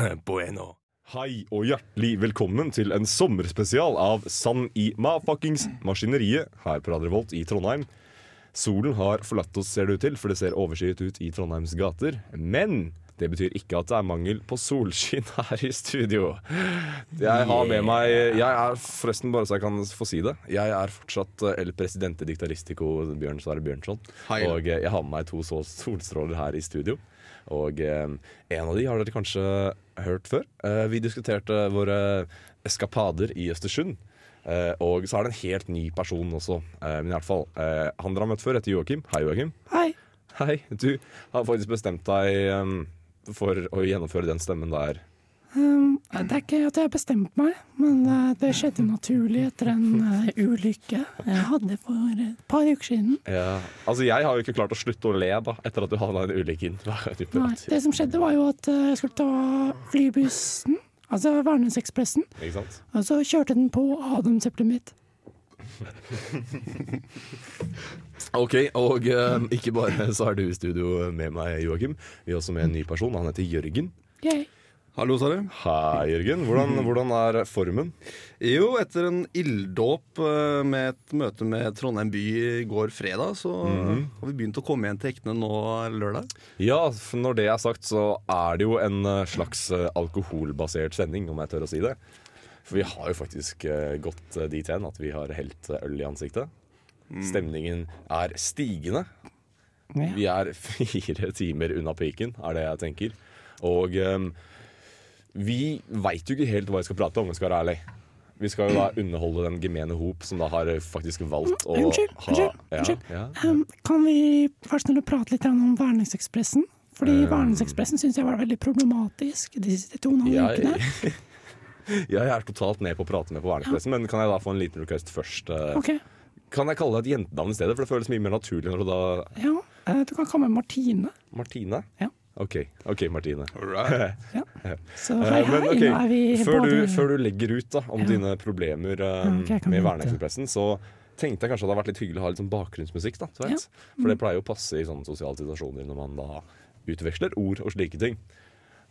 Bueno. Hei og hjertelig velkommen til en sommerspesial av Sand i ma-fuckings maskineriet her på Radio Volt i Trondheim. Solen har forlatt oss, ser det ut til, for det ser overskyet ut i Trondheims gater. Men det betyr ikke at det er mangel på solskinn her i studio. Jeg har med meg Jeg er forresten, bare så jeg kan få si det, jeg er fortsatt El Presidente Diktaristico Bjørn Sverre Bjørnson. Hei. Og eh, jeg har med meg to solstråler her i studio. Og eh, en av de har dere kanskje hørt før. Eh, vi diskuterte våre eskapader i Østersund. Eh, og så er det en helt ny person også. Men i hvert fall, han dere har møtt før, heter Joakim. Hei, Joakim. Hei. Hei. Du har faktisk bestemt deg for å gjennomføre den stemmen der. Um, det er ikke at jeg har bestemt meg, men uh, det skjedde naturlig etter en uh, ulykke jeg hadde for et par uker siden. Ja. Altså, Jeg har jo ikke klart å slutte å le da, etter at du havna i en ulykke. Nei, det som skjedde var jo at uh, jeg skulle ta flybussen, altså Værnesekspressen, og så kjørte den på adamseplet mitt. Ok, og eh, ikke bare så er du i studio med meg, Joakim. Vi er også med en ny person. Han heter Jørgen. Yay. Hallo, sa du? Hei, Jørgen. Hvordan, hvordan er formen? Jo, etter en ilddåp eh, med et møte med Trondheim by i går fredag, så har vi begynt å komme igjen til hektene nå lørdag. Ja, for når det er sagt, så er det jo en eh, slags eh, alkoholbasert sending, om jeg tør å si det. For vi har jo faktisk gått dit hen at vi har helt øl i ansiktet. Stemningen er stigende. Ja. Vi er fire timer unna piken, er det jeg tenker. Og vi veit jo ikke helt hva vi skal prate om, om vi skal være ærlig. Vi skal jo da underholde den gemene hop som da har faktisk valgt å Unnskyld, ha unnskyld, Ja, unnskyld. ja. Um, kan vi først snill og prate litt om Værnesekspressen? Fordi Værnesekspressen syns jeg var veldig problematisk de siste to og en halv ukene. Jeg, jeg er totalt ned på å prate med på Vernekspressen, men kan jeg da få en liten request først? Okay. Ok, Kan jeg kalle deg et jentenavn i stedet? For det føles mye mer naturlig når du da ja. eh, Du kan kalle meg Martine. Martine? Ja. OK, ok, Martine. Ja. Så Eh, hei, hei, men okay, nå er vi før, du, før du legger ut da om Ja. dine problemer Ja, ok, jeg kan med vente. Så tenkte jeg kanskje det hadde vært litt hyggelig å ha litt sånn bakgrunnsmusikk. da, ja. For Mm. det pleier jo å passe i sånne sosiale situasjoner når man da utveksler ord og slike ting.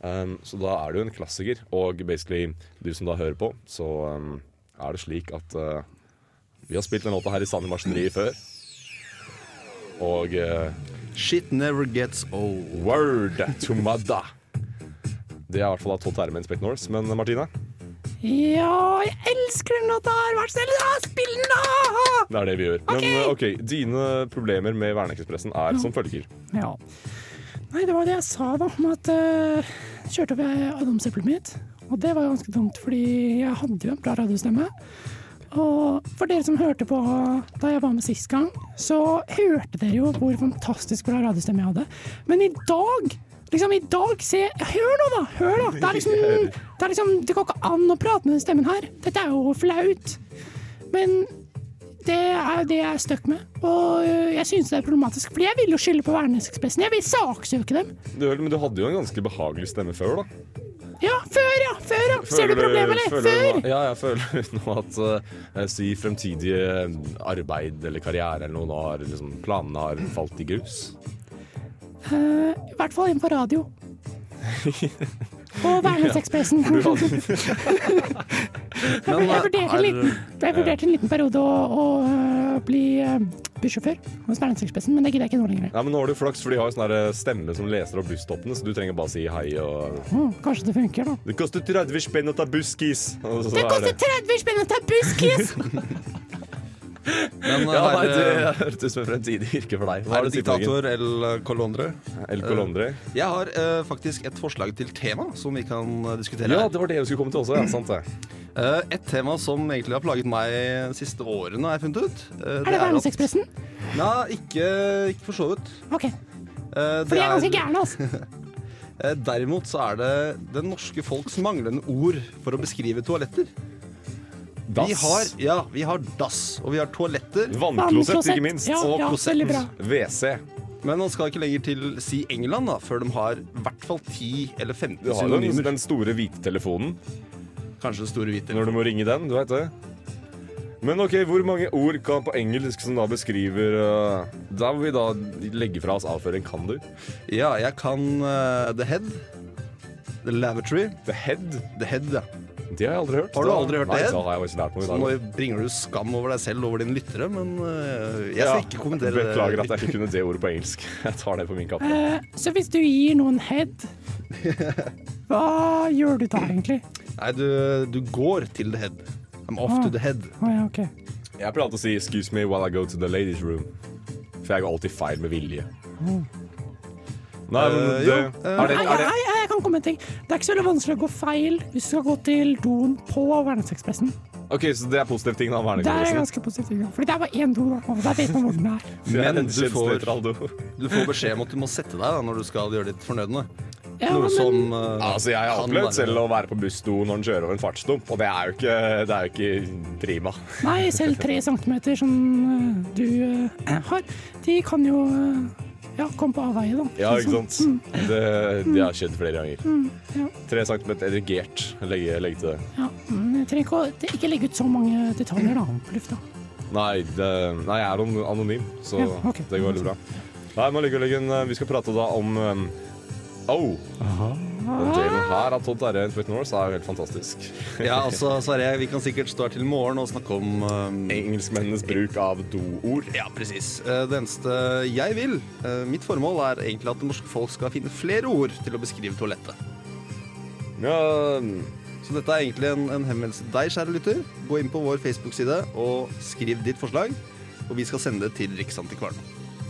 Um, så da er det jo en klassiker. Og basically, du som da hører på, så um, er det slik at uh, vi har spilt den låta her i Sand i Maskineriet før. Og uh, Shit never gets old. word to mother. Det er i hvert fall av Todd Terme Inspect Norse. Men Martine, Ja, jeg elsker den låta her! Vær snill, spill den, da! det er det vi gjør. Men uh, ok, dine problemer med Verneekspressen er som følger. Ja. Nei, det var det jeg sa, da, om at uh, kjørte over adamseplet mitt. Og det var ganske dumt, fordi jeg hadde jo en bra radiostemme. Og for dere som hørte på da jeg var med sist gang, så hørte dere jo hvor fantastisk bra radiostemme jeg hadde. Men i dag Liksom, i dag se Hør nå, da! Hør da! Det er liksom Det, er liksom, det går ikke an å prate med den stemmen her. Dette er jo flaut. Men det er jo det jeg er stuck med. Og øh, jeg synes det er problematisk, fordi jeg vil jo skylde på Værnesekspressen. Jeg vil saksøke dem. Du, men du hadde jo en ganske behagelig stemme før, da. Ja, før, ja! Før, ja! Ser du problemet, eller? føler Før! Ja, jeg føler nå at uh, si fremtidig arbeid eller karriere eller noe, nå har liksom, planene har falt i grus. Eh, I hvert fall innenfor radio. Og Værnesekspressen. Du Jeg vurderte en liten, jeg vurderte en liten periode å, å øh, bli øh, bussjåfør hos Værnesekspressen, men det gidder jeg ikke nå lenger. ja, men nå har du flaks, for de har jo sånn stemme som leser opp busstoppene, så du trenger bare si hei og Mm, kanskje det funker, da. Det koster 30 spenn å ta busskis! Det er koster 30 spenn å ta busskiss! Men Ja, nei, er, det det, hørtes ut som et fremtidig yrke for deg. Hva er det diktator El Colondre? El Colondre? Jeg har uh, faktisk et forslag til tema som vi kan eh, diskutere. Ja, det var det vi skulle komme til også. Ja, sant det. Uh, et tema som egentlig har plaget meg de siste årene, har jeg funnet ut. Eh, Er det Værnesekspressen? Nei, ikke, ikke for så vidt. Ok, Eh, det for de er ganske gærne, altså. Eh, Derimot så er det det norske folks manglende ord for å beskrive toaletter. Dass. Vi har, ja, vi har dass, og vi har toaletter. Vannklosett, ikke minst. Ja, Og ja, klosett. WC. Men man skal ikke lenger til si England da, før de har i hvert fall 10 eller 15 Du har den, synonymer. den store hvite telefonen Kanskje den store hvite. når du må ringe den. Du vet det. Men ok, hvor mange ord kan på engelsk som da beskriver uh, Da må vi da legge fra oss avføring. Kan du? Ja, jeg kan uh, The Head. The Lavatory. The head? The Head, ja. Det har jeg aldri hørt. Har du aldri hørt Nei, The Da har jeg lært noe i Så dag. nå bringer du skam over deg selv over dine lyttere, men eh, jeg skal Ja, ikke kommentere det. Beklager at jeg ikke kunne det ordet på engelsk. Jeg tar det på min kappe. Uh, så hvis du gir noen head, hva gjør du da egentlig? Nei, du, du går til The Head. I'm off Ah. to the head. Ah, ja, okay. Jeg pleier alltid å si 'excuse me while I go to the ladies room'. For jeg går alltid feil med vilje. Nei, men Eh, det, jo, er det, er det kan komme en ting. Det er ikke så veldig vanskelig å gå feil hvis du skal gå til doen på Værnesekspressen. Ok, så det er positive ting, da. Det er ganske positivt. Fordi det er bare én do, da, og der vet man hvor den er. Men du får, du får beskjed om at du må sette deg da, når du skal gjøre ditt fornødne. Ja, Noe men, som uh, Altså, Jeg har opplevd selv å være på bussdo når den kjører over en fartsdump, og det er jo ikke, det er jo ikke prima. Nei, selv tre centimeter som eh, du uh, har, de kan jo eh, ja, kom på avveie, da. Ja, ikke sant? Det, det har skjedd flere ganger. Mm, ja. Tre centimeter erigert. Legge, legge til det. Ja, men jeg trenger ikke å ikke legge ut så mange detaljer da, på lufta. Nei, det, nei, jeg er anonym, så Ja, okay. det går veldig bra. Nei, men ligger Vi skal prate da om um, Oh! Den delen her av Todd Terje Foot North er jo helt fantastisk. Ja, altså, Sverre, vi kan sikkert stå her til morgen og snakke om um, Engelskmennenes bruk av doord. Ja, presis. Eh, Det eneste jeg vil, eh, mitt formål er egentlig at det norske folk skal finne flere ord til å beskrive toalettet. Ja, Så dette er egentlig en, en henvendelse til deg, kjære lytter. Gå inn på vår Facebook-side og skriv ditt forslag, og vi skal sende det til Riksantikvaren.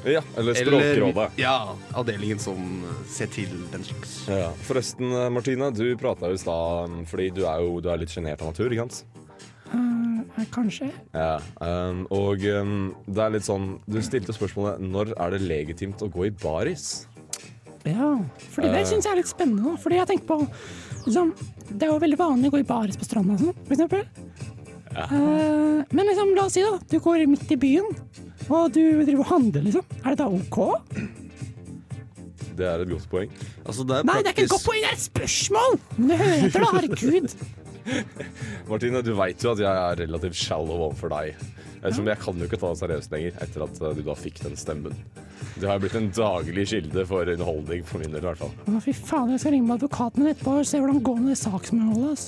Ja eller Språkrådet. ja, avdelingen som eh, ser til den slags. Ja. Forresten, eh, Martine, du prata jo i stad um, fordi du er jo du er litt sjenert av natur, ikke sant? Uh, kanskje. Ja. Um, og um, det er litt sånn Du stilte spørsmålet når er det legitimt å gå i baris? Ja, fordi det Eh. syns jeg er litt spennende. Fordi jeg tenker på liksom, Det er jo veldig vanlig å gå i baris på stranda og sånn, for eksempel. Eh, men liksom, la oss si da, du går midt i byen, og du driver og handler, liksom. Er det da OK? Det er et godt poeng. Altså, det er Nei, det er ikke et godt poeng, det er et spørsmål! Men du hører etter, da. Herregud. Martine, du veit jo at jeg er relativt shallow overfor deg. Ettersom jeg kan jo ikke ta det seriøst lenger etter at uh, du da fikk den stemmen. Det har blitt en daglig kilde for underholdning for min del, i hvert fall. Å, fy faen, jeg skal ringe med advokaten min etterpå og se hvordan det går med det saksmålet. ass.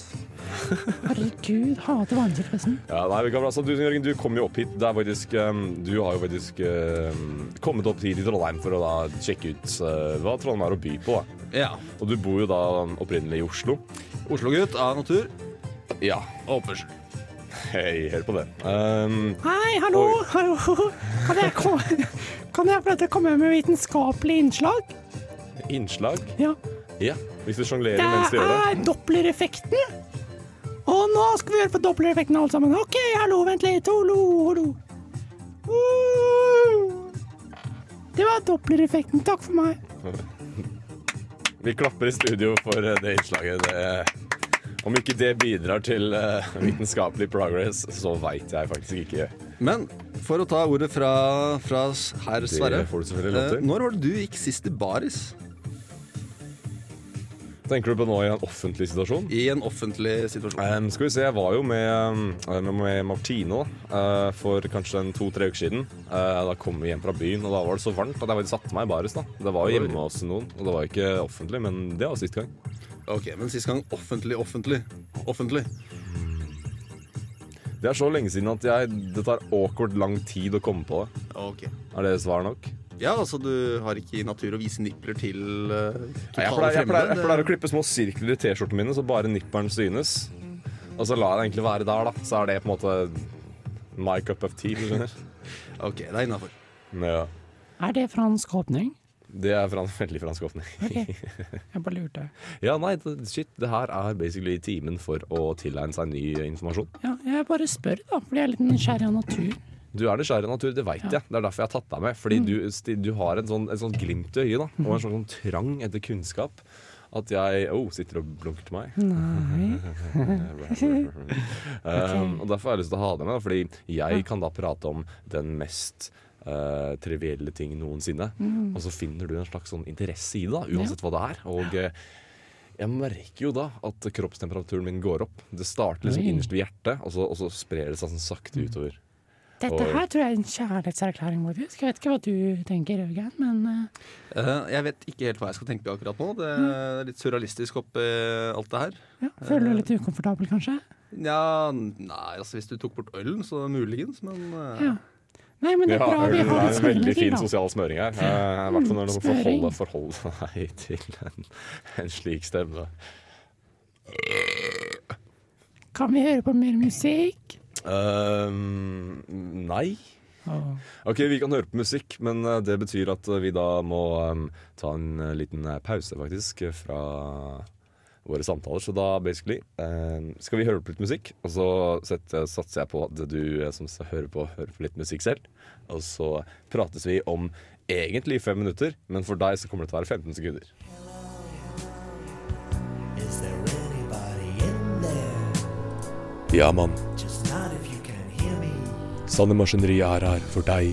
Herregud, hater Værnesekspressen. Ja, nei, vi kan, altså, du, Jørgen, du kom jo opp hit. Det er faktisk, um, du har jo faktisk um, kommet opp hit i Trondheim for å da sjekke ut uh, hva Trondheim har å by på. Da. Ja. Og du bor jo da opprinnelig i Oslo. Oslo-gutt av natur Ja. og oppførsel. Hei, hør på det. Um, Hei, hallo, Oi. hallo. Kan jeg, komme, kan jeg prøve å komme med vitenskapelig innslag? innslag? Ja. Ja. Hvis du sjonglerer mens du gjør det. Det er dopplereffekten. Og nå skal vi høre på dopplereffekten alle sammen. OK, hallo, vent litt. Hallo, hallo. Det var dopplereffekten. Takk for meg. Vi klapper i studio for eh, det innslaget. Det, om ikke det bidrar til uh, vitenskapelig progress, så veit jeg faktisk ikke. Men for å ta ordet fra, fra herr Sverre. eh, når var det du gikk sist i baris? Tenker du på nå i en offentlig situasjon? I en offentlig situasjon? Um, skal vi se, Jeg var jo med, med Martino uh, for kanskje en to-tre uker siden. Uh, da kom vi hjem fra byen, og da var det så varmt at jeg satte meg i baris. da. Det var jo hjemme hos noen, og det var ikke offentlig, men det var sist gang. Ok, Men sist gang offentlig, offentlig. Offentlig. Det er så lenge siden at jeg, det tar awkward lang tid å komme på det. Ok. Er det svar nok? Ja, altså du har ikke i natur å vise nipler til uh, Nei, Jeg totale pleier, jeg, pleier, jeg pleier å klippe små sirkler i T-skjortene mine, så bare nipperen synes. Og så lar jeg det egentlig være der, da. Så er det på en måte my cup of tea. Ok, det er innafor. Ja. Er det fransk åpning? Det er en veldig fransk åpning. Okay. jeg bare lurte. Ja, nei, shit, det her er basically timen for å tilegne seg ny informasjon. Ja, jeg bare spør, da, fordi jeg er litt nysgjerrig av natur. Du er nysgjerrig av natur, det veit jeg. Det er derfor jeg har tatt deg med. Fordi du, du har en sånn, et sånt glimt i øyet, da, og en sånn, sånn trang etter kunnskap. at jeg oh, sitter og blunker til meg. Nei. um, og Derfor har jeg lyst til å ha deg med, fordi jeg kan da prate om den mest eh, trivielle ting noensinne. Mm. Og så finner du en slags sånn interesse i det, da, uansett hva det er. Og uh, jeg merker jo da at kroppstemperaturen min går opp. Det starter liksom Oi. Mm. innerst ved hjertet, og så, og så sprer det seg sånn sakte utover. Dette her tror jeg er en kjærlighetserklæring, faktisk. Jeg vet ikke hva du tenker, Jørgen, men uh... Eh, jeg vet ikke helt hva jeg skal tenke akkurat nå. Det er litt surrealistisk oppi alt det her. ja, føler du deg litt ukomfortabel, kanskje? Ja, nei, altså hvis du tok bort ølen, så muligens, men uh... Ja. Nei, men det er Ja, bra vi ølen har litt en veldig fin da. sosial smøring her. I hvert fall når du forholder, smøring. forholde, forholde deg til en, en slik stemme. Kan vi høre på mer musikk? Um, nei. Ok, vi kan høre på musikk, men eh, det betyr at eh, vi da må um, ta en eh, liten pause, faktisk, fra våre samtaler. Så da basically eh, skal vi høre på litt musikk, og så setter, satser jeg på at du eh, som hører på, hører på litt musikk selv. Og så prates vi om egentlig fem minutter, men for deg så kommer det til å være 15 sekunder. Ja, mann. Sanne Maskineriet er her for deg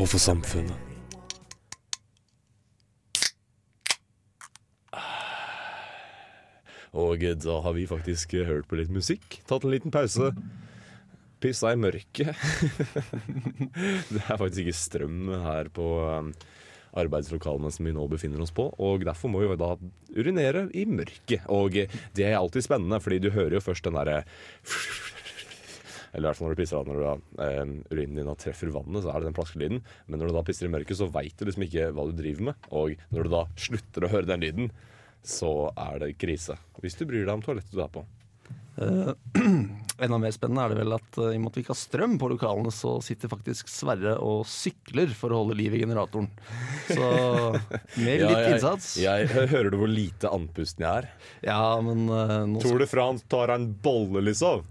og for samfunnet. Og da har vi faktisk hørt på litt musikk, tatt en liten pause. Pissa i mørket. det er faktisk ikke strøm her på um, arbeidslokalene som vi nå befinner oss på. Og derfor må vi da urinere i mørket. Og det er alltid spennende, fordi du hører jo først den derre eller i hvert fall når du pisser av når da, eh, urinen din treffer vannet, så er det den plaskelyden. Men når du da pisser i mørket, så veit du liksom ikke hva du driver med. Og når du da slutter å høre den lyden, så er det krise. Hvis du bryr deg om toalettet du er på. Uh, enda mer spennende er det vel at uh, i og med at vi ikke har strøm på lokalene, så sitter faktisk Sverre og sykler for å holde liv i generatoren. Så med Ja, litt jeg, innsats. Jeg, hører du hvor lite andpusten jeg er? Ja, men uh, nå Tour de France tar en bolle, liksom.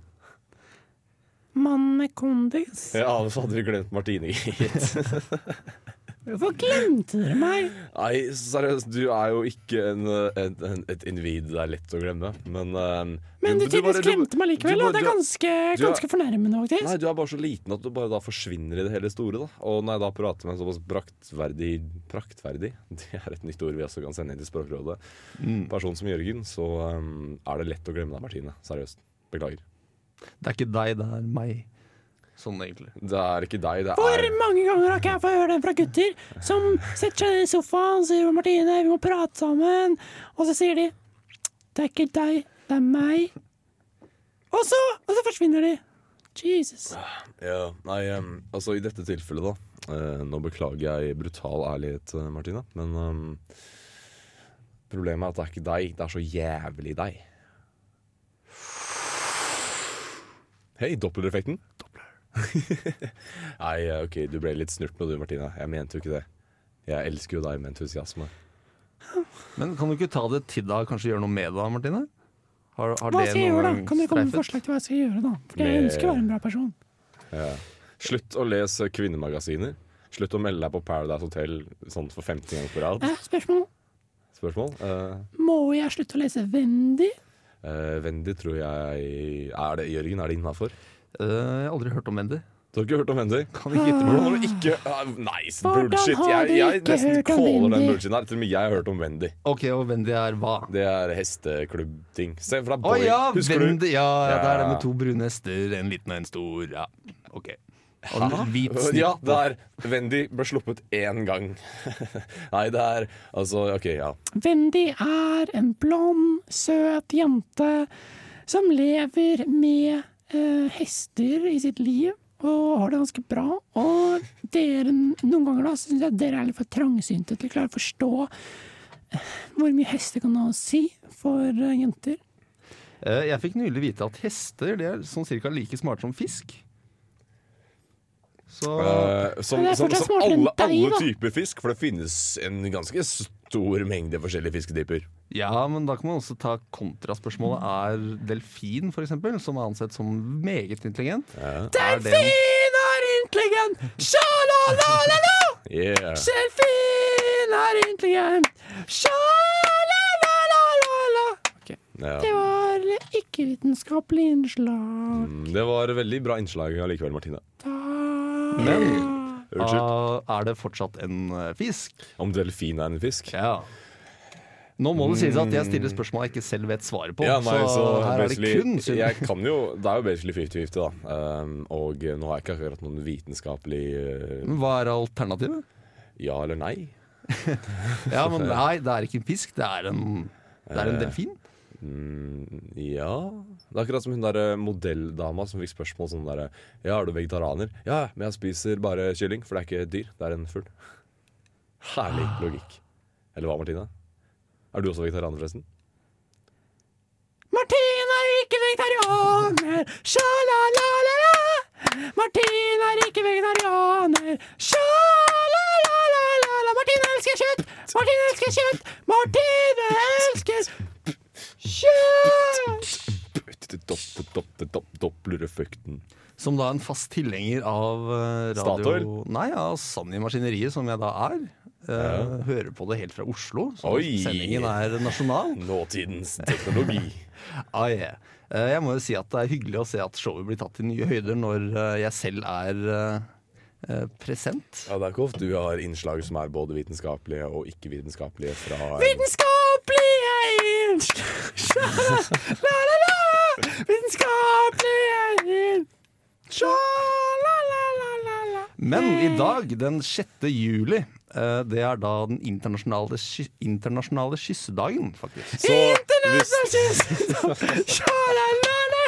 Mann med kondis. Ja, så hadde vi glemt Martine, gitt. Hvorfor glemte dere meg? Nei, seriøst, du er jo ikke en, en, en, et individ det er lett å glemme, men uh, Men du du tydeligvis glemte meg likevel, og det er ganske, er- ganske fornærmende, faktisk. Nei, du er bare så liten at du bare da forsvinner i det hele store. da Og når jeg da prater med en såpass praktverdig Praktverdig, det er et nytt ord vi også kan sende inn til Språkrådet. Person som Jørgen, så um, er det lett å glemme deg, Martine. Seriøst. Beklager. Det er ikke deg, det er meg. Sånn egentlig. Det er ikke deg, det Hvor er mange ganger har ikke jeg fått høre den fra gutter som setter seg ned i sofaen og sier Martine, vi må prate sammen, og så sier de det er ikke deg, det er meg. Og så, og så forsvinner de. Jesus. ja, Nei, um, altså i dette tilfellet, da. Uh, nå beklager jeg brutal ærlighet, eh, Martine, men um, problemet er at det er ikke deg. Det er så jævlig deg. Hei, dopplereffekten. Nei, eh, ok, du ble litt snurt nå du, Martina. Jeg mente jo ikke det. Jeg elsker jo deg med entusiasme. Men kan du ikke ta det til deg, kanskje gjøre noe med det, Martine? Har, har Hva det skal jeg gjøre, da? Kan du komme med forslag til hva jeg skal gjøre, da? For jeg Med- ønsker å være en bra person. Ja. Slutt å lese kvinnemagasiner. Slutt å melde deg på Paradise Hotel sånn for 50 ganger på rad. Eh, spørsmål. Spørsmål? Eh, Må jeg slutte å lese Wendy? eh, Wendy tror jeg Er det Jørgen, er det innafor? Eh, jeg har aldri hørt om Wendy. Du har ikke hørt om Wendy? Kan ikke gitte meg. har du ikke uh, Nice Hvordan bullshit! Jeg, jeg nesten caller den bullshiten her. Til og med jeg har hørt om Wendy. Ok, og Wendy er hva? Det er hesteklubbting. Se for deg Boy. ja, Husker Wendy! du? Ja, ja, det er det med to brune hester, en liten og en stor. Ja, ok. Og en hvit snitt Ja, det er Wendy ble sluppet én gang. Nei, det er Altså, OK, ja. Wendy er en blond, søt jente som lever med eh, hester i sitt liv. Og har det ganske bra. Og dere, noen ganger da, syns jeg dere er litt for trangsynte til å klare å forstå eh, hvor mye hester kan ha å si for eh, jenter. Eh, Jeg fikk nylig vite at hester det er sånn cirka like smarte som fisk. Så uh, som som, som alle, deg, alle typer fisk, for det finnes en ganske stor mengde forskjellige fisketyper. Ja, men da kan man også ta kontraspørsmålet. Er delfin, eksempel, som er ansett som meget intelligent er Delfin er intelligent! Sja-la-la-la-la! Yeah. Delfin er intelligent! Sja-la-la-la! Ja. Det var ikke-vitenskapelig innslag. Mm, Det var veldig bra innslag allikevel, Martine. Men Unnskyld. ah, er det fortsatt en eh, fisk? Om delfin er en fisk? Ja. Nå må det sies at jeg stiller spørsmål jeg ikke selv vet svaret på. Ja, nei, så, så her er det kun synd. jeg kan jo, Det er jo basically 50-50, da. Um, og nå har jeg ikke akkurat noen vitenskapelig uh, Hva er alternativet? ja eller nei. Ja, men nei, det er ikke en fisk, det er en, det er en Eh, delfin. Mm, ja Det er akkurat som hun der modelldama som fikk spørsmål sånn derre Ja, er du vegetarianer? Ja, men jeg spiser bare kylling, for det er ikke et dyr, det er en fugl. Herlig logikk. Eller hva, Martine? Er du også vegetarianer, forresten? Martine er ikke vegetarianer, sja-la-la-la-la. Martin er ikke vegetarianer, sja-la-la-la-la. Martin elsker kjøtt, Martine elsker kjøtt, Martine elsker. Dopplereffekten. Som da en fast tilhenger av eh, radio Statoil? Nei, av Sann i Maskineriet, som jeg da er. Ja. Hører på det helt fra Oslo, så Oi! sendingen er nasjonal. Nåtidens teknologi. Ah, yeah. Eh, Jeg må jo si at det er hyggelig å se at showet blir tatt til nye høyder når eh, jeg selv er eh, eh, present. Ja, Det er ikke ofte du har innslag som er både vitenskapelige og ikke-vitenskapelige fra Vitenskapelige innslag, sja-la-la-la-la. Men i dag, den 6. juli, eh, det er da den internasjonale, internasjonale kyssedagen, faktisk. Så kyssedag! Sja-la-la-la.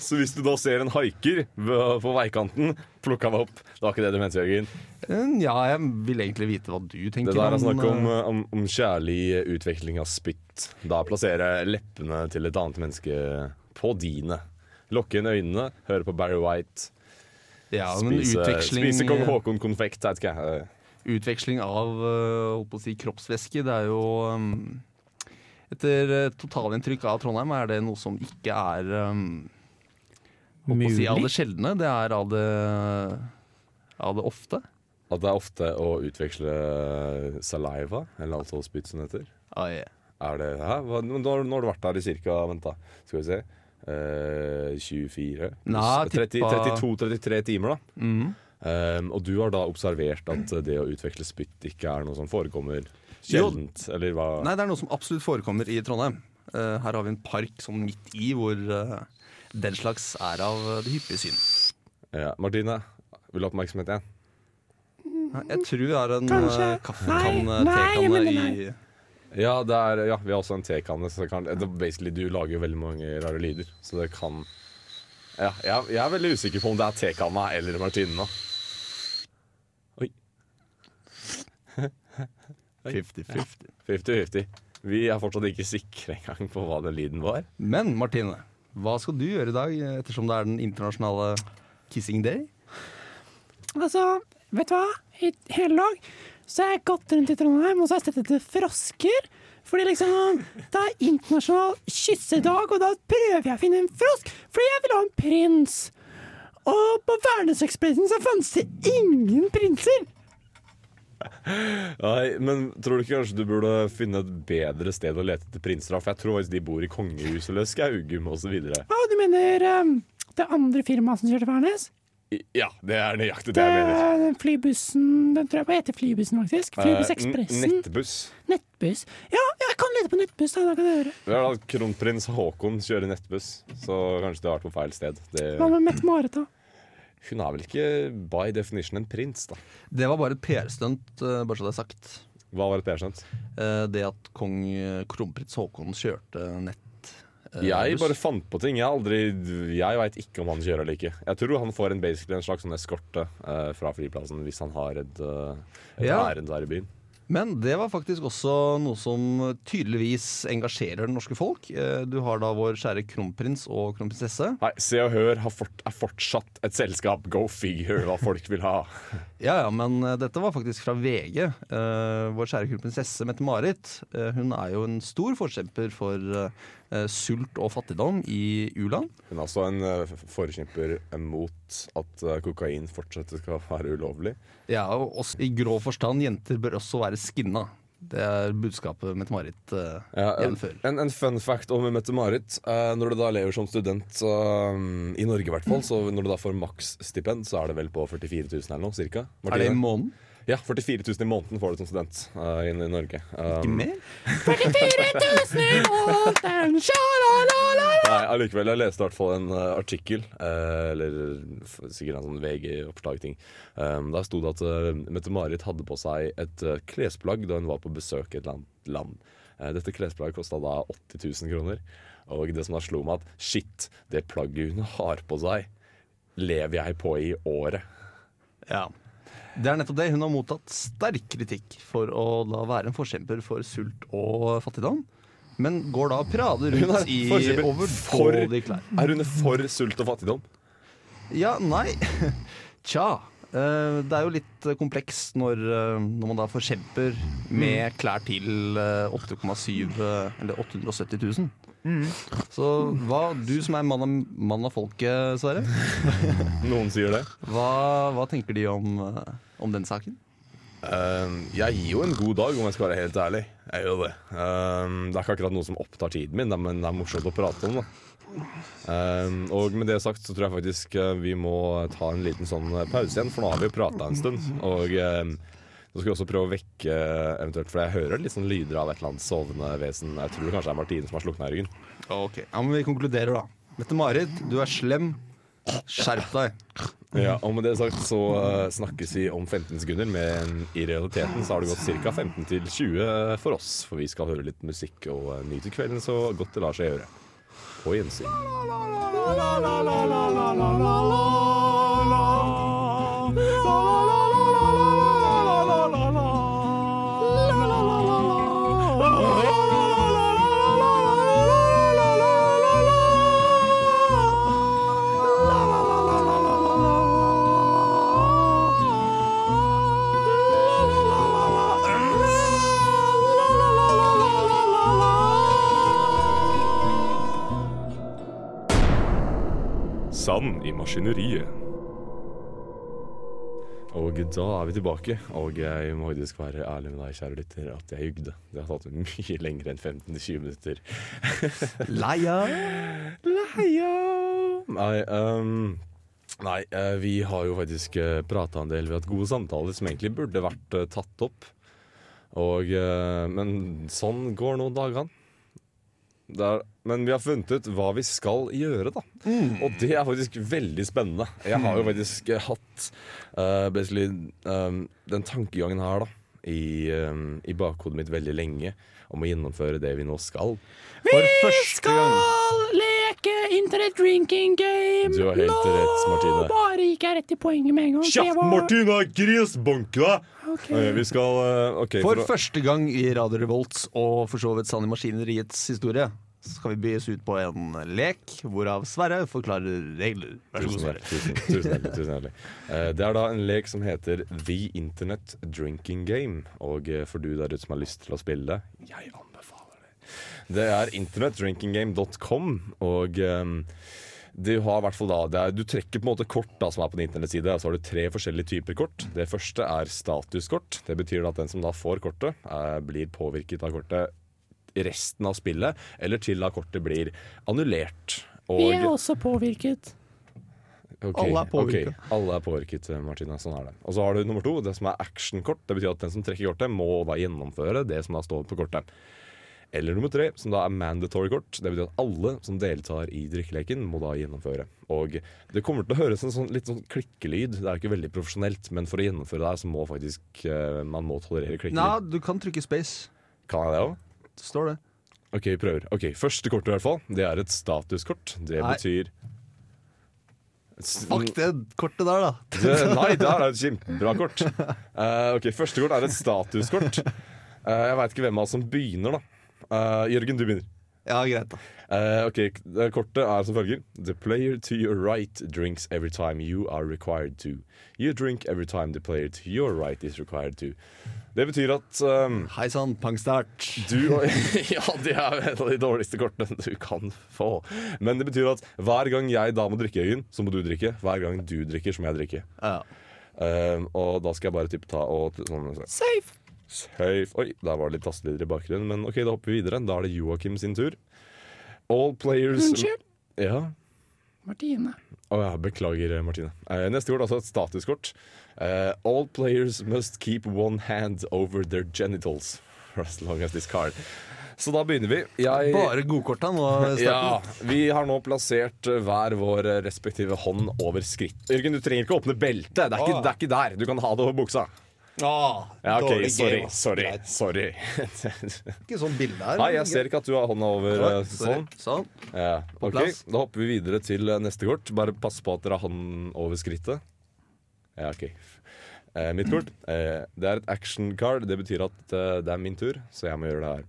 Så hvis du da ser en haiker på veikanten, plukk han opp. Det var ikke det du mente, Jørgen. Eh, Ja, jeg vil egentlig vite hva du tenker. Det der er snakk om, eh, om, om kjærlig utveksling av spytt. Da plassere leppene til et annet menneske på dine. Lukke inn øynene, høre på Barry White, ja, men spise, spise kong Haakon-konfekt. vet ikke jeg. utveksling av eh, si, kroppsvæske, det er jo um, Etter eh, totalinntrykk av Trondheim er det noe som ikke er um, Mulig? si, av det sjeldne. Det er av det, av det ofte. At det er ofte å utveksle saliva, eller altså spytt som det heter. Ah, yeah. Er det her? Nå, nå har du vært der i cirka Vent, da. Skal vi se. Uh, 24 Nei, tippa- 32-33 timer, da. Mm. Um, og du har da observert at det å utveksle spytt ikke er noe som forekommer sjeldent? Eller hva? Nei, det er noe som absolutt forekommer i Trondheim. Uh, her har vi en park sånn midt i hvor uh, den slags er av eh, det hyppige syn. Ja. Martine, vil du ha oppmerksomhet igjen? Nei, Jeg tror det er en uh, kaffekanne, Nei, nei, jeg tekanne i Ja, det er, ja, vi har også en tekanne. Så det kan, det, basically, du lager jo veldig mange rare lyder, så det kan ja, jeg, jeg er veldig usikker på om det er tekanna eller Martine nå. Oi. 50-50. 50-50. Vi er fortsatt ikke sikre engang på hva den lyden var. Men Martine, hva skal du gjøre i dag, ettersom det er den internasjonale kissing day? Altså, vet du hva? I hele dag så har jeg gått rundt i Trondheim og så har jeg sett etter frosker. Fordi liksom, det er internasjonal kyssedag, og da prøver jeg å finne en frosk, fordi jeg vil ha en prins. Og på Værnesekspressen så fantes det ingen prinser. Nei, men tror du ikke kanskje du burde finne et bedre sted å lete etter prinser? For jeg tror faktisk de bor i kongehuset eller Skaugum osv. Å, du mener um, det andre firmaet som kjører til Værnes? Ja, det er nøyaktig det Det jeg mener. er den flybussen Den tror jeg bare heter Flybussen, faktisk. Flybuss Eh, Ekspressen. n- Nettbuss. Nettbuss. Ja, jeg kan lete på nettbuss. Da, da kan jeg gjøre. Ja, da Kronprins Haakon kjører nettbuss, så kanskje du har vært på feil sted. Det, Hva med Mette-Marit, da? Hun er vel ikke by definition en prins, da. Det var bare et PR-stunt, eh, bare så det er sagt. Hva var et PR-stunt? Eh, Det at kong eh, kronprins Haakon kjørte nett Jeg buss. bare fant på ting. Jeg, aldri, jeg veit ikke om han kjører eller ikke. Jeg tror han får en, en slags sånn eskorte fra flyplassen hvis han har et, et Ja. ærend der i byen. Men det var faktisk også noe som tydeligvis engasjerer det norske folk. Eh, Du har da vår kjære kronprins og kronprinsesse. Nei, Se og Hør har fort, er fortsatt et selskap. Go figure hva folk vil ha. Ja, ja, men eh, dette var faktisk fra VG. Eh, vår kjære kronprinsesse Mette-Marit Hun er jo en stor forkjemper for sult og fattigdom i u-land. Hun er altså en forekjemper forkjemper mot at eh, kokain fortsatt skal være ulovlig. Ja, og også, I grov forstand, jenter bør også være skinna. Det er budskapet Mette-Marit uh, Ja, en, en, en fun fact om Mette-Marit. Uh, når du da lever som student uh, i Norge, i hvert fall, så når du da får maksstipend, så er det vel på 44 000 eller noe, cirka? Er det i måneden? Ja, 44 000 i måneden får du som student uh, i, i Norge. Um, Ikke mer? 44 000 i måneden, sjalalala. Nei, allikevel. Jeg leste i hvert fall en uh, artikkel, uh, eller sikkert en sånn VG-oppslag-ting. Um, der sto det at uh, Mette-Marit hadde på seg et eh, klesplagg da hun var på besøk i et land. land. Eh, dette klesplagget kosta da 80 000 kroner. Og det som da slo meg, at shit, det plagget hun har på seg, lever jeg på i året. Ja. Det er nettopp det. Hun har mottatt sterk kritikk for å da være en forkjemper for sult og fattigdom. Men går da og prader er rundt i overdådige klær. Er hun for sult og fattigdom? Ja, nei. Tja. eh, Det er jo litt komplekst når, eh, når man da forkjemper med klær til eh, 8,7 eh, eller 870 000. Så hva, du som er mann av, mann av folket, Sverre, Noen sier det. hva, hva tenker de om, eh, om den saken? Um, jeg gir jo en god dag, om jeg skal være helt ærlig. Jeg gjør det. Um, det er ikke akkurat noe som opptar tiden min, men det er morsomt å prate om. Um, og med det sagt så tror jeg faktisk uh, vi må ta en liten sånn pause igjen, for nå har vi jo prata en stund. Og nå skal vi også prøve å vekke uh, eventuelt, for jeg hører litt sånn lyder av et eller annet sovende vesen. Jeg tror det kanskje er Martine som har slukna i ryggen. Ok, ja, men Vi konkluderer, da. Mette-Marit, du er slem. Skjerp deg. Ja, og med det sagt så uh, snakkes vi om 15 sekunder, men i realiteten så har det gått ca. 15 til 20 for oss. For vi skal høre litt musikk og uh, nyte kvelden så godt det lar seg gjøre. På gjensyn. Sand i maskineriet. Og da er vi tilbake, og jeg må faktisk være ærlig med deg, kjære lytter, at jeg jugde. Det har tatt mye lenger enn 15-20 minutter. Leia. Leia! Nei, um, nei eh, vi har jo faktisk uh, prata en del. Vi har hatt gode samtaler som egentlig burde vært eh, tatt opp. Og, eh, men sånn går nå dagene. Det er, men vi har funnet ut hva vi skal gjøre, da. Og det er faktisk veldig spennende. Jeg har jo faktisk eh, hatt uh, basically, eh, den tankegangen her, da. I, eh, I bakhodet mitt veldig lenge om å gjennomføre det vi nå skal. For første gang. Leke internet drinking game. Du har helt rett, Martine. Nå bare gikk jeg rett i poenget med en gang. Kjapt, var- Martina! Grisbanke deg! Okay. Ok, vi skal okay, For for å- første gang i Radio Revolts og for så vidt Sann i Maskineriets historie skal vi bys ut på en lek hvorav Sverre forklarer regler. Vær så god, Tusen Sverre. Tusen, tusen hjertelig, tusen hjertelig. Eh, Det er da en lek som heter The Internet Drinking Game. Og eh, for du der ute som har lyst til å spille jeg anbefaler det. Er internettdrinkinggame.com. og um, du har i hvert fall da det er, Du trekker på en måte kort da som er på din internettside. Så har du tre forskjellige typer kort. Det første er statuskort. Det betyr at den som da får kortet, er, blir påvirket av kortet resten av spillet, eller til da kortet blir annullert. Vi er også påvirket. Okay, Alle er påvirket. Alle er påvirket, eh, Martina. Sånn er det. Og så har du nummer to, det som er actionkort. Det betyr at den som trekker kortet, må da gjennomføre det som da står på kortet. Eller nummer tre, som da er mandatory kort. Det betyr at alle som deltar i drikkeleken, må da gjennomføre. Og det kommer til å høres en sånn, litt sånn klikkelyd. Det er jo ikke veldig profesjonelt, men for å gjennomføre det her, så må faktisk uh, man må tolerere klikkelyd. Nei, du kan trykke space. Kan jeg det òg? Det står det. OK, vi prøver. Ok, Første kortet i hvert fall, det er et statuskort. Det Nei. betyr Fuck det kortet der, da. Det, nei, det er et kjempebra kort. Uh, ok, Første kort er et statuskort. Uh, jeg veit ikke hvem av oss som begynner, da. Eh, Jørgen, du begynner. Ja, greit, da. uh, ok, Kortet er som følger. The player to your right drinks every time you are required to. You drink every time the player to your right is required to. Det betyr at um, Hei sann, pangstart. du Ja, det er et av de dårligste kortene du kan få. Men det betyr at hver gang jeg da må drikke, Jørgen, så må du drikke. Hver gang du drikker, så må jeg drikke. Ja. Uh, og da skal jeg bare typ ta og sånn, Safe. Safe Oi, der var det litt tastelyder i bakgrunnen, men ok, da hopper vi videre. Da er det Joakim sin tur. All players Unnskyld, Ja. Martine. Oh, ja, beklager, Martine. Eh, neste kort, altså et statuskort. Eh, all players must keep one hand over their genitals for as long as this card. Så da begynner vi. Jeg, Bare godkorta nå. ja. Vi har nå plassert eh, hver vår eh, respektive hånd over skritt. Jørgen, du trenger ikke å åpne beltet. Det er det er ikke der. Du kan ha det over buksa. Ah, Ja, ok, dårlig Sorry. game. Sorry. Sorry. Ikke sånn bilde her. Nei, jeg ser ikke at du har hånda over eh, sånn. Sånn. Ja, ok. Da hopper vi videre til eh, neste kort. Bare pass på at dere har hånden over skrittet. Ja, ok. Eh, mitt kort. Eh, det er et action card. Det betyr at eh, det er min tur, så jeg må gjøre det her.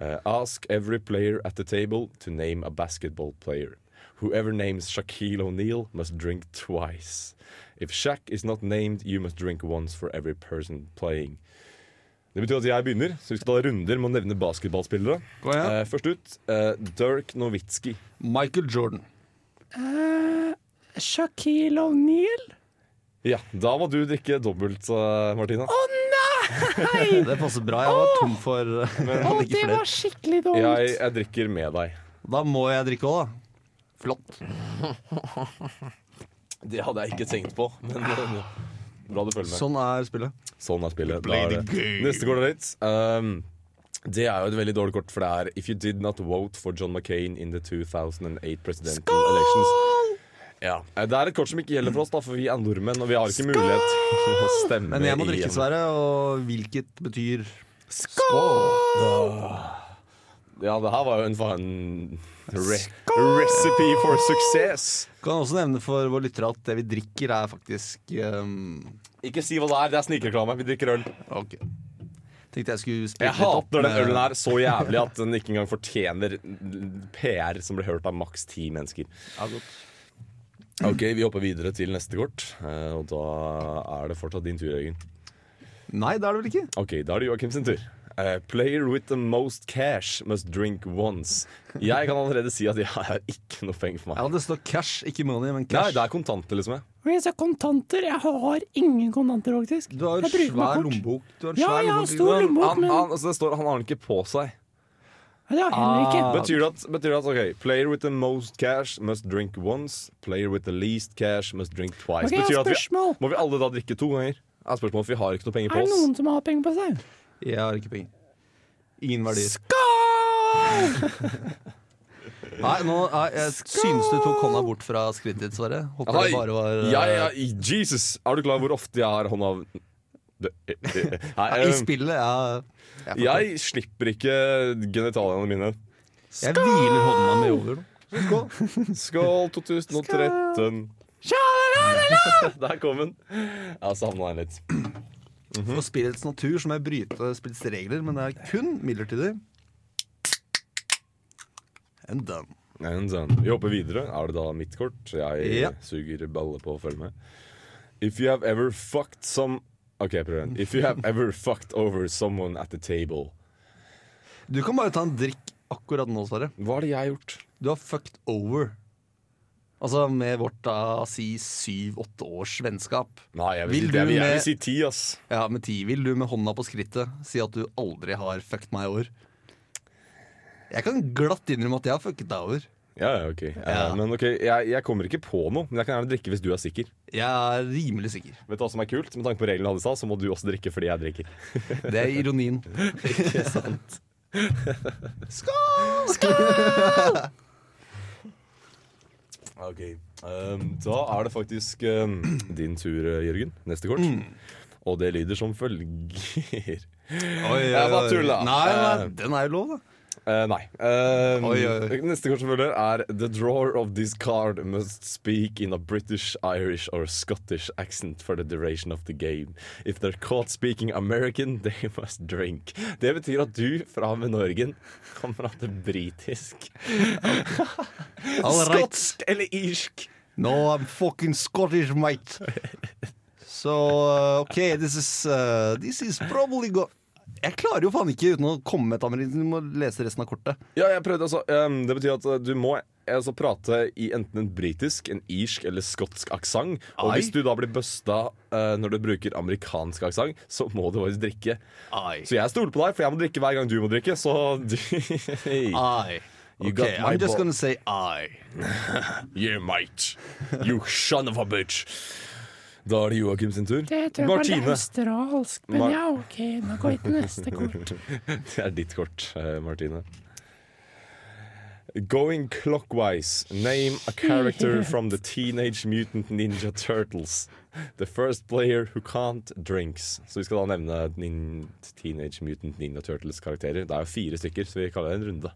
Eh, ask every player at the table to name a basketball player. Whoever names Shaquille O'Neal must drink twice. If Shaq is not named, you must drink once for every person playing. Det betyr at jeg begynner, så vi skal ta runder med å nevne basketballspillere. Eh, først ut eh, Dirk Nowitzki. Michael Jordan. Eh, Shaquille O'Neal? Ja, da må du drikke dobbelt, eh, Martina. Det passer bra. Jeg var tom for Å, men det var skikkelig dumt. Jeg, jeg drikker med deg. Da må jeg drikke òg, da. Flott. Det hadde jeg ikke tenkt på, men eh, bra du følger med. Sånn er spillet. Sånn er spillet. Da er det. Neste kort det ditt. Um, det er jo et veldig dårlig kort, for det er If you did not vote for John McCain in the 2008 presidential elections ja. eh, Det er et kort som ikke gjelder for oss, da, for vi er nordmenn, og vi har ikke mulighet til å stemme Men jeg må drikke. Sverre, og hvilket betyr Ja, det her var jo en faen re recipe for success. Kan også nevne for våre lyttere at det vi drikker, er faktisk um, Ikke si hva det er, det er snikreklame. Vi drikker øl. Ok. Tenkte jeg skulle spille Jeg litt opp. hater den ølen her så jævlig at den ikke engang fortjener PR som blir hørt av maks ti mennesker. Ja, godt. Ok, Vi hopper videre til neste kort, eh, og da er det fortsatt din tur, Jørgen. Nei, det er det vel ikke? Ok, Da er det Joakim sin tur. Eh, player with the most cash must drink once. Jeg kan allerede si at jeg har ikke noe penger for meg. Ja. Det står cash, ikke money, men Nei, det er kontanter, liksom. jeg. Så kontanter. Jeg har ingen kontanter, faktisk. Du har Jeg jo bruker meg svær kort. lommebok. Du har en Ja, svær jeg har stor Men lommebok, han, men han, altså det står, han har den ikke på seg. Ja, det har jeg heller ikke. Ah. Betyr det at, betyr det at ok, player with the most cash must drink once, player with the least cash must drink twice. Ok, jeg betyr at vi, spørsmål. Må vi alle da drikke to ganger? Er spørsmålet, for Vi har ikke noe penger Er på det oss. noen som har penger på seg? Jeg har ikke penger. Ingen verdier. Skål! Nei, nå er, jeg synes du tok hånda bort fra skrittet ditt, Sverre. Håper det bare var eh, ja, ja, Jesus! Er du klar hvor ofte jeg har hånda eh, eh, Nei, I spillet, ja. Jeg, Jeg slipper ikke genitaliene mine. jeg hviler hånda mi over. nå. Skål 2013. Der kom den. Jeg har savna den litt. For spillets natur som er bryte spillets regler, men det er kun midlertidig. And done. And done. Vi hopper videre. Er det da mitt kort? Jeg yeah. suger balle på å følge med. If you have ever fucked some Ok, jeg prøver igjen. If you have ever fucked over someone at the table Du kan bare ta en drikk akkurat nå, Sverre. Hva har det jeg gjort? Du har fucked over. Altså med vårt da si syv-åtte års vennskap. Nei, jeg vil, Vil du jeg vil, jeg vil si ti, ass. Ja, med ti vil du med hånda på skrittet si at du aldri har fucket meg over. Jeg kan glatt innrømme at jeg har fucket deg over. Ja, ja, ok. Ja. men ok, jeg, jeg kommer ikke på noe. Men jeg kan gjerne drikke hvis du er sikker. Jeg er rimelig sikker. Vet du hva som er kult? Med tanke på reglene hadde i stad, så må du også drikke fordi jeg drikker. Det er ironien. Ikke sant? Ok, Um, Da er det faktisk um, din tur, eh, Jørgen. Neste kort. Og det lyder som følger Jeg bare tulla. Nei, nei, Eh, den er jo lov, da. Eh, nei. Ehm, Oi, oi. Neste kort som følger er The drawer of this card must speak in a British, Irish or Scottish accent for the duration of the game. If they're caught speaking American, they must drink. Det betyr at du fra med Norge kan prate britisk. Right. Skotsk eller irsk. No, I'm fucking Scottish, mate. So, uh, okay, this is uh, this is probably go Jeg klarer jo faen ikke uten å komme med et amerikansk Du må lese resten av kortet. Ja, jeg prøvde altså um, Det betyr at uh, du må altså, prate i enten en britisk, en irsk eller skotsk aksent. Og hvis du da blir busta uh, når du bruker amerikansk aksent, så må du faktisk drikke. Ai. Så jeg stoler på deg, for jeg må drikke hver gang du må drikke. Så du hey. You Okay, I'm just gonna say I. you might. You son of a bitch. Da er det Joakim sin tur. Det tror jeg var australsk, men Mar- ja, OK. Nå går vi til neste kort. Det er ditt kort, eh, Martine. Going clockwise, name a character from the Teenage Mutant Ninja Turtles. The first player who can't drinks. Så vi skal da nevne nin Teenage Mutant Ninja Turtles-karakterer. Det er jo fire stykker, så vi kaller det en runde.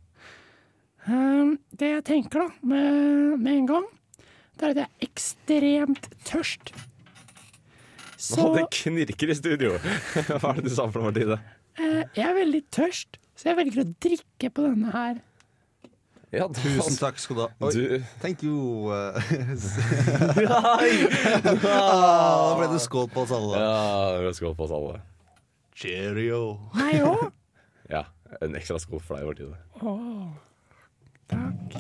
Um, det jeg tenker da, med, med en gang, det er at jeg er ekstremt tørst. Så Å, det knirker i studio! Hva er det du sa for noe, Martine? eh, jeg er veldig tørst, så jeg velger å drikke på denne her. Ja, Tusen takk skal du ha. Oi, Du, thank you. Nei! ah, Da ble det skål på oss alle. ja, det ble skål på oss alle. Cheerio. Meg òg. Ja, en ekstra skål for deg, Martine. Takk.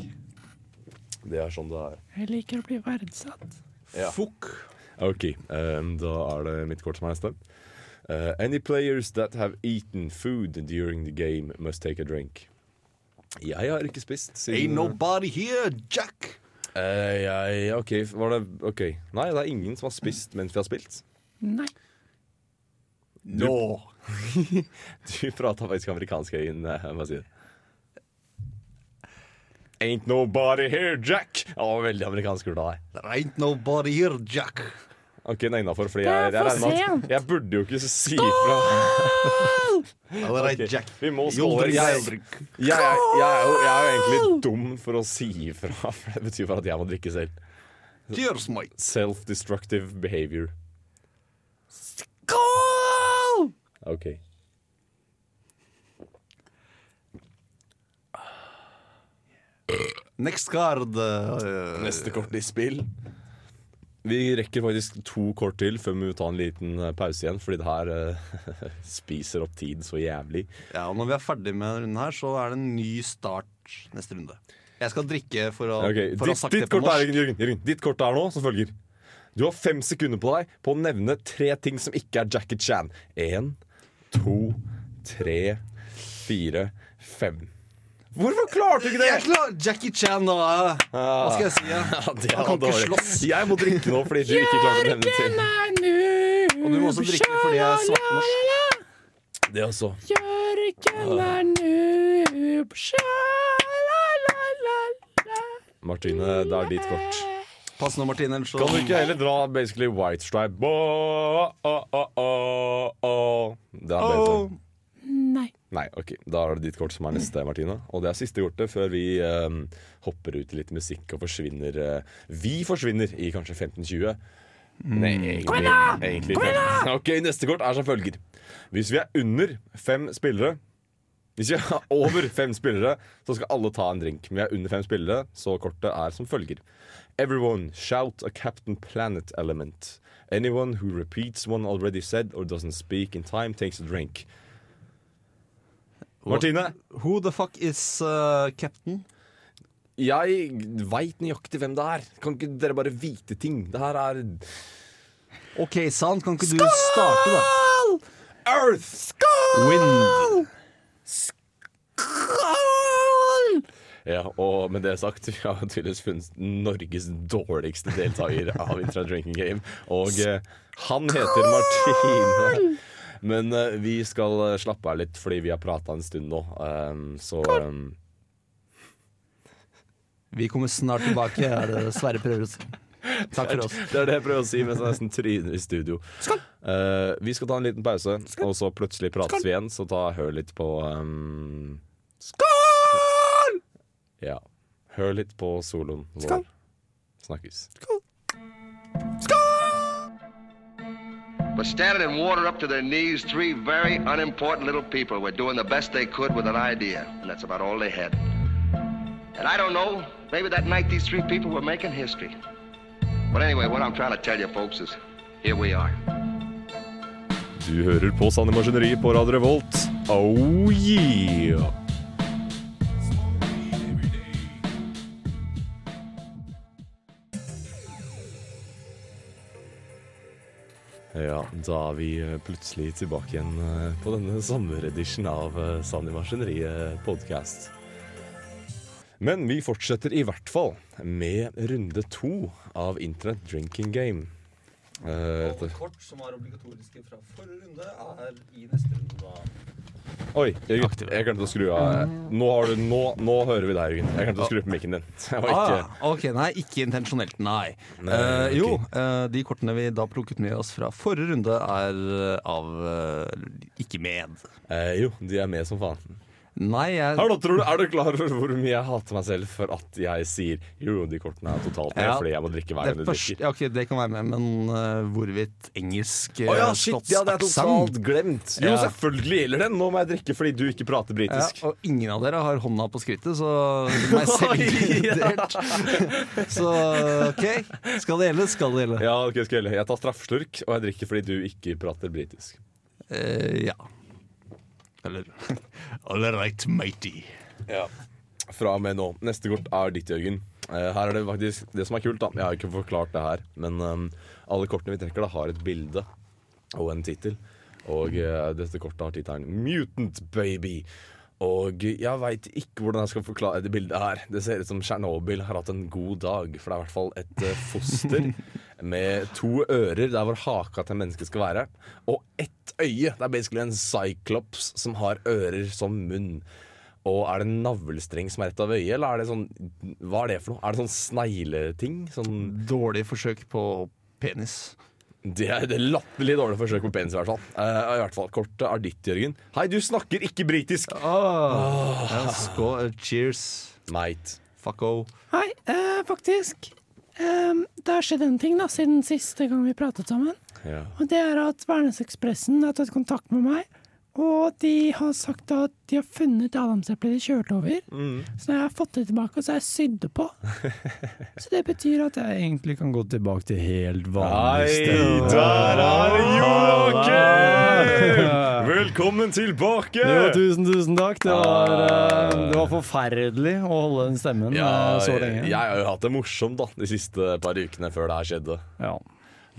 Det er sånn det er. Jeg liker å bli verdsatt. Ja. Fukk. Ok, um, da er det mitt kort som er neste. Uh, any players that have eaten food during the game must take a drink. Jeg har ikke spist Ain't nobody here, Jack. Uh, jeg, OK, var det OK. Nei, det er ingen som har spist mens vi har spilt. Nei. No. Du prata faktisk amerikansk øyne, uh, Hva sier du? Ain't nobody here, Jack! Å, veldig amerikansk ord av deg. There ain't nobody here, Jack. OK, den er innafor, fordi Det er jeg, jeg for regner med sent. at Jeg burde jo ikke si ifra. All right, Ok, Jack. Vi må skåle. Jeg, jeg, jeg, er jo, jeg er jo egentlig dum for å si ifra, for det betyr bare at jeg må drikke selv. Cheers, mate. Self-destructive behavior. Skål! OK. Next card. uh, Neste kort i spill. Vi rekker faktisk to kort til før vi må ta en liten eh, pause igjen, fordi det her eh, spiser opp tid så jævlig. Ja, og Når vi er ferdig med denne runden, her så er det en ny start neste runde. Jeg skal drikke for å, okay. for å ha ditt, sagt det på kort er. Jørgen, Jørgen, ditt kort er nå som følger. Du har fem sekunder på deg på å nevne tre ting som ikke er Jackie Chan. Én, to, tre, fire, fem. Hvorfor klarte du ikke det? Jeg klar! Jackie Chan, da. Hva skal jeg si? Ja? Ja, det Han kan ikke dårlig. slåss. Jeg må drikke nå fordi du ikke klarte å nevne ting. noob. Og du må også drikke fordi jeg er svartnorsk. Det også. Jørgen er noob. Sja-la-la-la-la. Martine, det er ditt kort. Pass nå, Martine, så Kan du ikke heller dra basically white stripe? Oh, oh, oh, oh. Det er bedre. Oh. Nei. Nei, ok, Da er det ditt kort som er neste, Martina. Og det er siste kortet før vi eh, hopper ut i litt musikk og forsvinner eh, Vi forsvinner i kanskje 15-20. Nei, egentlig, egentlig 15. Ok, Neste kort er som følger. Hvis vi er under fem spillere Hvis vi er over fem spillere, så skal alle ta en drink. Men vi er under fem spillere, så kortet er som følger. Everyone shout a Captain Planet element. Anyone who repeats one already said or doesn't speak in time takes a drink. Martine, Who the fuck is uh, captain? jeg veit nøyaktig hvem det er. Kan ikke dere bare vite ting? Det her er OK, sant. Kan ikke du starte, da? Earth! Skål! Wind. Skål! Ja, og med det sagt, vi har tydeligvis funnet Norges dårligste deltaker av Intra Drinking Game. Og eh, han heter Martine. Men uh, vi skal eh, slappe av litt, fordi vi har prata en stund nå. Um, så um, Vi kommer snart tilbake, er det Sverre prøver å si. Takk for oss. Det er det jeg prøver å si mens jeg nesten tryner i studio. Uh, vi skal ta en liten pause, og så plutselig prates vi igjen. Så ta hør litt på um, Skål! Ja. Hør litt på soloen vår. Snakkes. But standing in water up to their knees, three very unimportant little people were doing the best they could with an idea, and that's about all they had. And I don't know, maybe that night these three people were making history. But anyway, what I'm trying to tell you folks is here we are. Du hører på Sanne Maskineri på Radio Revolt. Oh yeah! Ja, da er vi eh, plutselig tilbake igjen eh, på denne sommeredition av eh, i Maskineriet podcast. Men vi fortsetter i hvert fall med runde to av Internett Drinking Game. Eh, kort som var obligatoriske fra forrige runde, er i neste runde da. Oi, jeg, jeg glemte å skru av Nå, har du, nå, nå hører vi deg, Jørgen. Jeg glemte å skru på mikken din. Jeg var ikke Ah, ok, nei, ikke intensjonelt, nei. Nei, uh, okay. Jo, uh, de kortene vi da plukket med oss fra forrige runde, er eh, av uh, ikke med. eh, Jo, de er med som faen. Nei, jeg Hallo, tror du, Er du klar over hvor mye jeg hater meg selv for at jeg sier jo, de kortene er totalt Ja. fordi jeg må drikke hver gang du drikker? ja, ok, det kan være med, men uh, hvorvidt engelsk uh, Å ja, shit, ja, det er totalt glemt. Jo, Ja. selvfølgelig gjelder det. Nå må jeg drikke fordi du ikke prater Ja, britisk. og ingen av dere har hånda på skrittet, så meg selv inkludert. Så OK, skal det gjelde, skal det gjelde. Ja, ok, skal jeg, jeg tar straffeslurk, og jeg drikker fordi du ikke prater britisk. Uh, ja. Eller All right, matey. Ja. Fra og med nå. Neste kort er ditt, Jørgen. Eh, her er Det faktisk det som er kult. da Jeg har ikke forklart det her, men um, alle kortene vi trekker, da har et bilde og en tittel. Og uh, dette kortet har tittelen 'Mutant Baby'. Og jeg veit ikke hvordan jeg skal forklare det bildet her. Det ser ut som Tsjernobyl har hatt en god dag. For det er i hvert fall et uh, foster med to ører der hvor haka til mennesket skal være. Og ett øye. Det er basically en cyclops som har ører som munn. Og er det en navlestreng som er rett av øyet, eller er det sånn Hva er det for noe? Er det sånn snegleting? Sånn Dårlig forsøk på penis. Det er det latterlig dårlig forsøk på penis, i hvert fall. Uh, I hvert fall, Kortet er ditt, Jørgen. Hei, du snakker ikke britisk! Ja, skål. Cheers. Mate. Fucko. Hei, Uh, faktisk. Um, det har skjedd en ting da, siden siste gang vi pratet sammen. Ja. Og det er at Værnesekspressen har tatt kontakt med meg. Og de har sagt at de har funnet adamseplet de kjørte over. Så når jeg har fått det tilbake, så har jeg sydd det på. Så det betyr at jeg egentlig kan gå tilbake til helt vanlig sted. der er Joakim! Velkommen tilbake! Jo, tusen, tusen takk. Det var, eh, det var forferdelig å holde den stemmen Ja, eh, så lenge. jeg har jo hatt det morsomt da de siste par ukene før det her skjedde. Ja.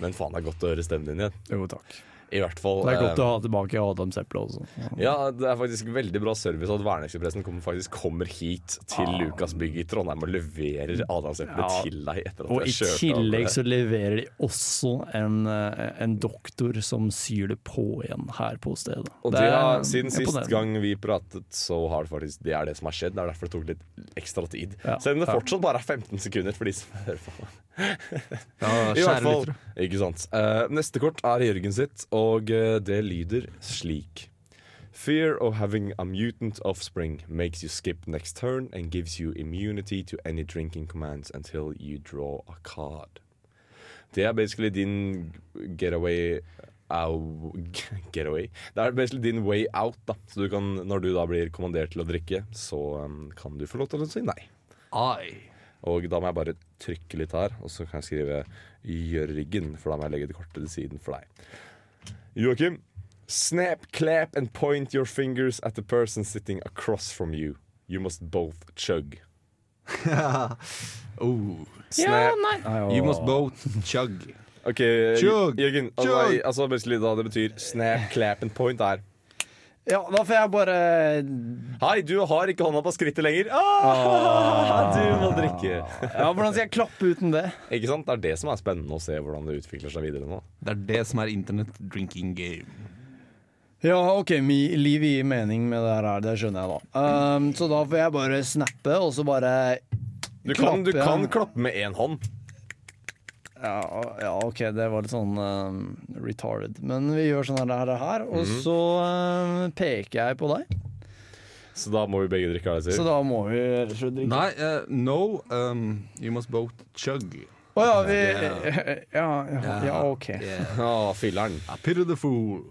Men faen, det er godt å høre stemmen din igjen. Jo, takk. I hvert fall Det er godt eh, å ha tilbake Adamseplet også. Ja, det er faktisk veldig bra service at Værnekspressen kommer, faktisk kommer hit til Lukas Lukasbygget i Trondheim og leverer adamseplet Ja. til deg etter at Og i tillegg så leverer de også en, eh, en doktor som syr det på igjen her på stedet. Og Det er har, siden sist gang vi pratet, så har det faktisk Det er det som har skjedd. Det er derfor det tok litt ekstra tid. Ja. Selv om det fortsatt bare er 15 sekunder for de som hører på. Ja, I hvert fall, ikke sant. Eh, neste kort er Jørgen sitt, og eh, det lyder slik. Fear of having a mutant offspring makes you skip next turn and gives you immunity to any drinking commands until you draw a card. Det er basically din getaway au, Getaway. Det er basically din way out. da Så du kan, når du da blir kommandert til å drikke, så um, kan du få lov til å si nei. Ai. Og da må jeg bare trykke litt her, og så kan jeg skrive Jørgen, for da må jeg legge det kortet til siden for deg. Joakim. Snap, clap and point your fingers at the person sitting across from you. You must both chug. Oh. Snap. Ja, You must both chug. Ok, Chug, Jørgen. Altså, altså det betyr snap, clap and point er Ja, da får jeg bare Hei, du har ikke hånda på skrittet lenger. Ah, du må drikke. Ja, Hvordan skal jeg klappe uten det? Ikke sant? Det er det som er spennende å se hvordan det utvikler seg videre nå. Det er det som er internett drinking game. Ja, OK, mi, liv gir mening med det her, det skjønner jeg da. Um, så da får jeg bare snappe, og så bare Du kan, du kan klappe med én hånd. Ja, ja, OK, det var litt sånn uh, retarded. Men vi gjør sånn her, her og Mhm. så uh, peker jeg på deg. Så da må vi begge drikke. det jeg Så da må vi drikke. Nei, uh, no. Um, you must both chug. Å ja, vi Yeah. ja, ja, ja, OK. Yeah. Å, filleren. I pity the fool.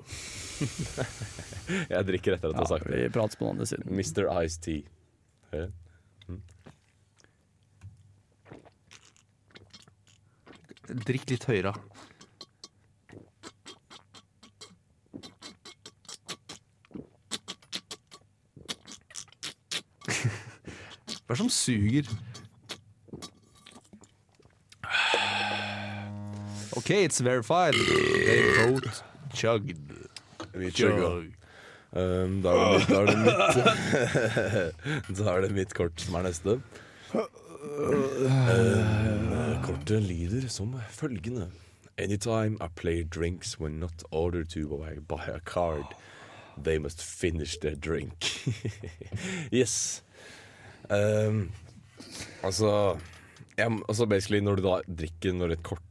Jeg drikker etter at du har sagt det. vi prates på den andre siden. Mr. Ice Tea. Hører Drikk litt høyere. Hva er det som suger? OK, it's verified. They both chugged. Vi chugga. Um, da, er det, mitt, da, er det mitt da er det mitt kort som er neste. Uh, kortet lyder som følgende. Anytime I play drinks when not ordered to by, a card, they must finish their drink. yes. Um, altså, jeg, altså basically når du da drikker når et kort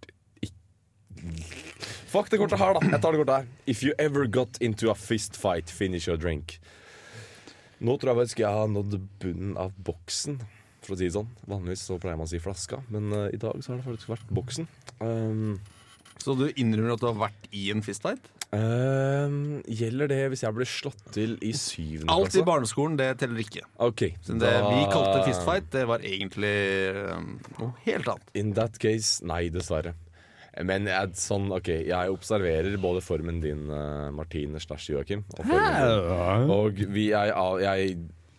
Fuck det kortet her, da. Jeg tar det kortet her. If you ever got into a fist fight, finish your drink. Nå tror jeg faktisk jeg har nådd bunnen av boksen, for å si det sånn. Vanligvis så pleier man å si flaska, men uh, i dag så har det faktisk vært boksen. Um, Så du innrømmer at du har vært i en fistfight? um, gjelder det hvis jeg blir slått til i syvende klasse? Alt i barneskolen, det teller ikke. Ok, Så det vi kalte fistfight, det var egentlig um, noe helt annet. In that case, nei, dessverre. Men jeg, sånn, ok, jeg observerer både formen din, uh, Martine slash Joakim, og formen. Og vi er, jeg,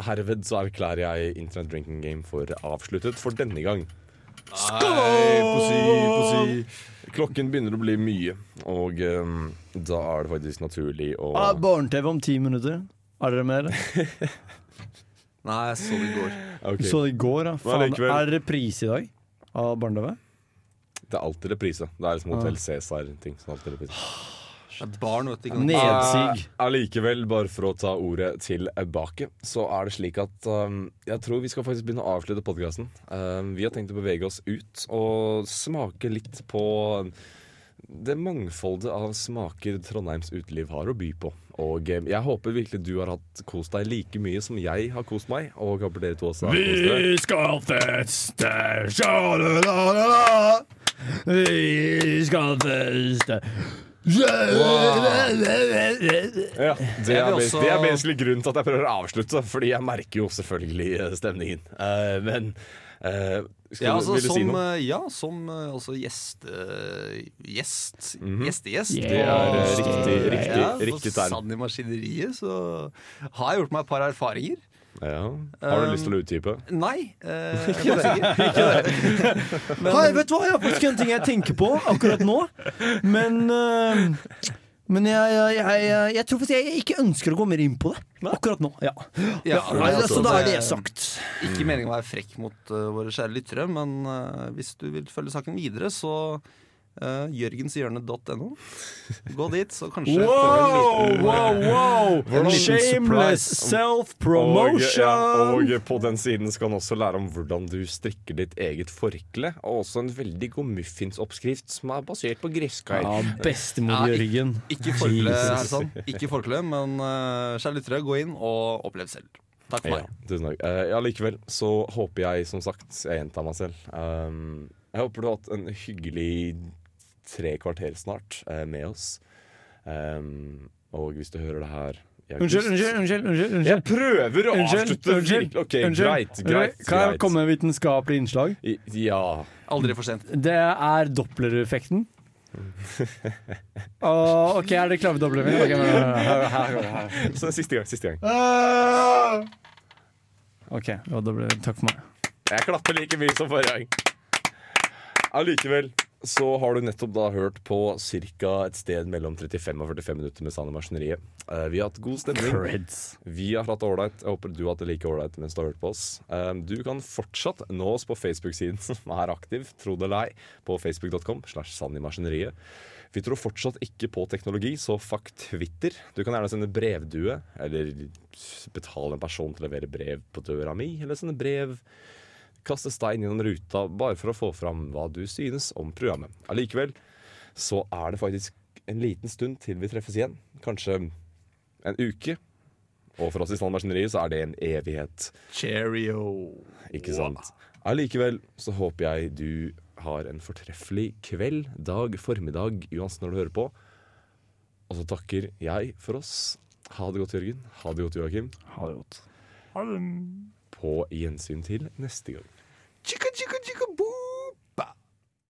herved så erklærer jeg Internet Drinking Game for avsluttet for denne gang. Skål! Klokken begynner å bli mye, og um, da er det faktisk naturlig å Ah, Barne-TV om ti minutter. Er dere med? Nei, jeg så det i går. Okay. Så det i går, da. Faen, Nei, er det reprise i dag av Barne-TV? Det er alltid reprise. Det er som Hotell Cæsar-ting. som barn, vet du. Ikke Nedsig. Eh, Allikevel, bare for å ta ordet tilbake, så er det slik at um, jeg tror vi skal faktisk begynne å avslutte podkasten. Um, vi har tenkt å bevege oss ut og smake litt på det mangfoldet av smaker Trondheims uteliv har å by på. Og eh, jeg håper virkelig du har hatt kost deg like mye som jeg har kost meg. Og håper dere to også har kost dere. skal feste, sjalalala. Vi skal feste. Ja, det, er, også- det er basically grunnen til at jeg prøver å avslutte, Fordi jeg merker jo selvfølgelig eh, stemningen. Uh, men uh, skal Ja, du, altså, vil du som, si noe? ja, som altså gjeste... Gjest? Gjestegjest. Det er riktig, riktig, ja, riktig term. Sann i maskineriet, så har jeg gjort meg et par erfaringer. Ja. Har du Um, lyst til å utdype? Nei. Eh, Ikke det. Men, Hei, vet du hva, jeg har faktisk en ting jeg tenker på akkurat nå. Men øh, Men jeg, jeg, jeg, jeg tror faktisk jeg ikke ønsker å gå mer inn på det akkurat nå. Ja. Ja, Nei, så altså, da er det- det sagt. Ikke meningen å være frekk mot uh, våre kjære lyttere, men uh, hvis du vil følge saken videre, så uh, jørgenshjørne.no. Gå dit, så kanskje Wow, liten, wow, wow! Shameless self-promotion! Og, ja, og på den siden skal han også lære om hvordan du strikker ditt eget forkle. Og også en veldig god muffinsoppskrift som er basert på gresskar. Ja, bestemor Ja, Jørgen. Ikke forkle, Jesus. sånn. Ikke forkle, men uh, kjære lyttere, gå inn og opplev selv. Takk for Ja, meg. tusen takk. Eh, ja, likevel så håper jeg, som sagt, jeg gjentar meg selv um, Jeg håper du har hatt en hyggelig tre kvarter snart eh, med oss. Um, og hvis du hører det her Unnskyld, unnskyld, unnskyld. unnskyld. Jeg prøver å Unnskyld, avslutte unnskyld, okay, OK, unnskyld. greit. greit, Kan jeg greit. komme med vitenskapelig innslag? I- Ja. Aldri for sent. Det er Doppler-effekten. Åh, OK, er dere klare for Doppler-effekten? Ok, men, her, her, her, her. Så siste gang. Siste gang. OK, ja, Doppler. takk for meg. Jeg klapper like mye som forrige gang. Allikevel så har du nettopp da hørt på ca. et sted mellom 35 og 45 minutter med Sanne Maskineriet. Eh, vi har hatt god stemning. Creds. Vi har hatt det ålreit. Jeg håper du har hatt det like ålreit mens du har hørt på oss. Eh, du kan fortsatt nå oss på Facebook-siden som er aktiv, tro det eller ei, på facebook.com slash sannimaskineriet. Vi tror fortsatt ikke på teknologi, så fuck Twitter. Du kan gjerne sende brevdue, eller betale en person til å levere brev på døra mi, eller sende brev kaste stein gjennom ruta bare for å få fram hva du synes om programmet. Allikevel så er det faktisk en liten stund til vi treffes igjen. Kanskje en uke. Og for oss i Standardmaskineriet så er det en evighet. Cheerio. Ikke sant? Allikevel så håper jeg du har en fortreffelig kveld, dag, formiddag, uansett når du hører på. Og så takker jeg for oss. Ha det godt, Jørgen. Ha det godt, Joakim. Ha det godt. På gjensyn til neste gang. Chica, chicka,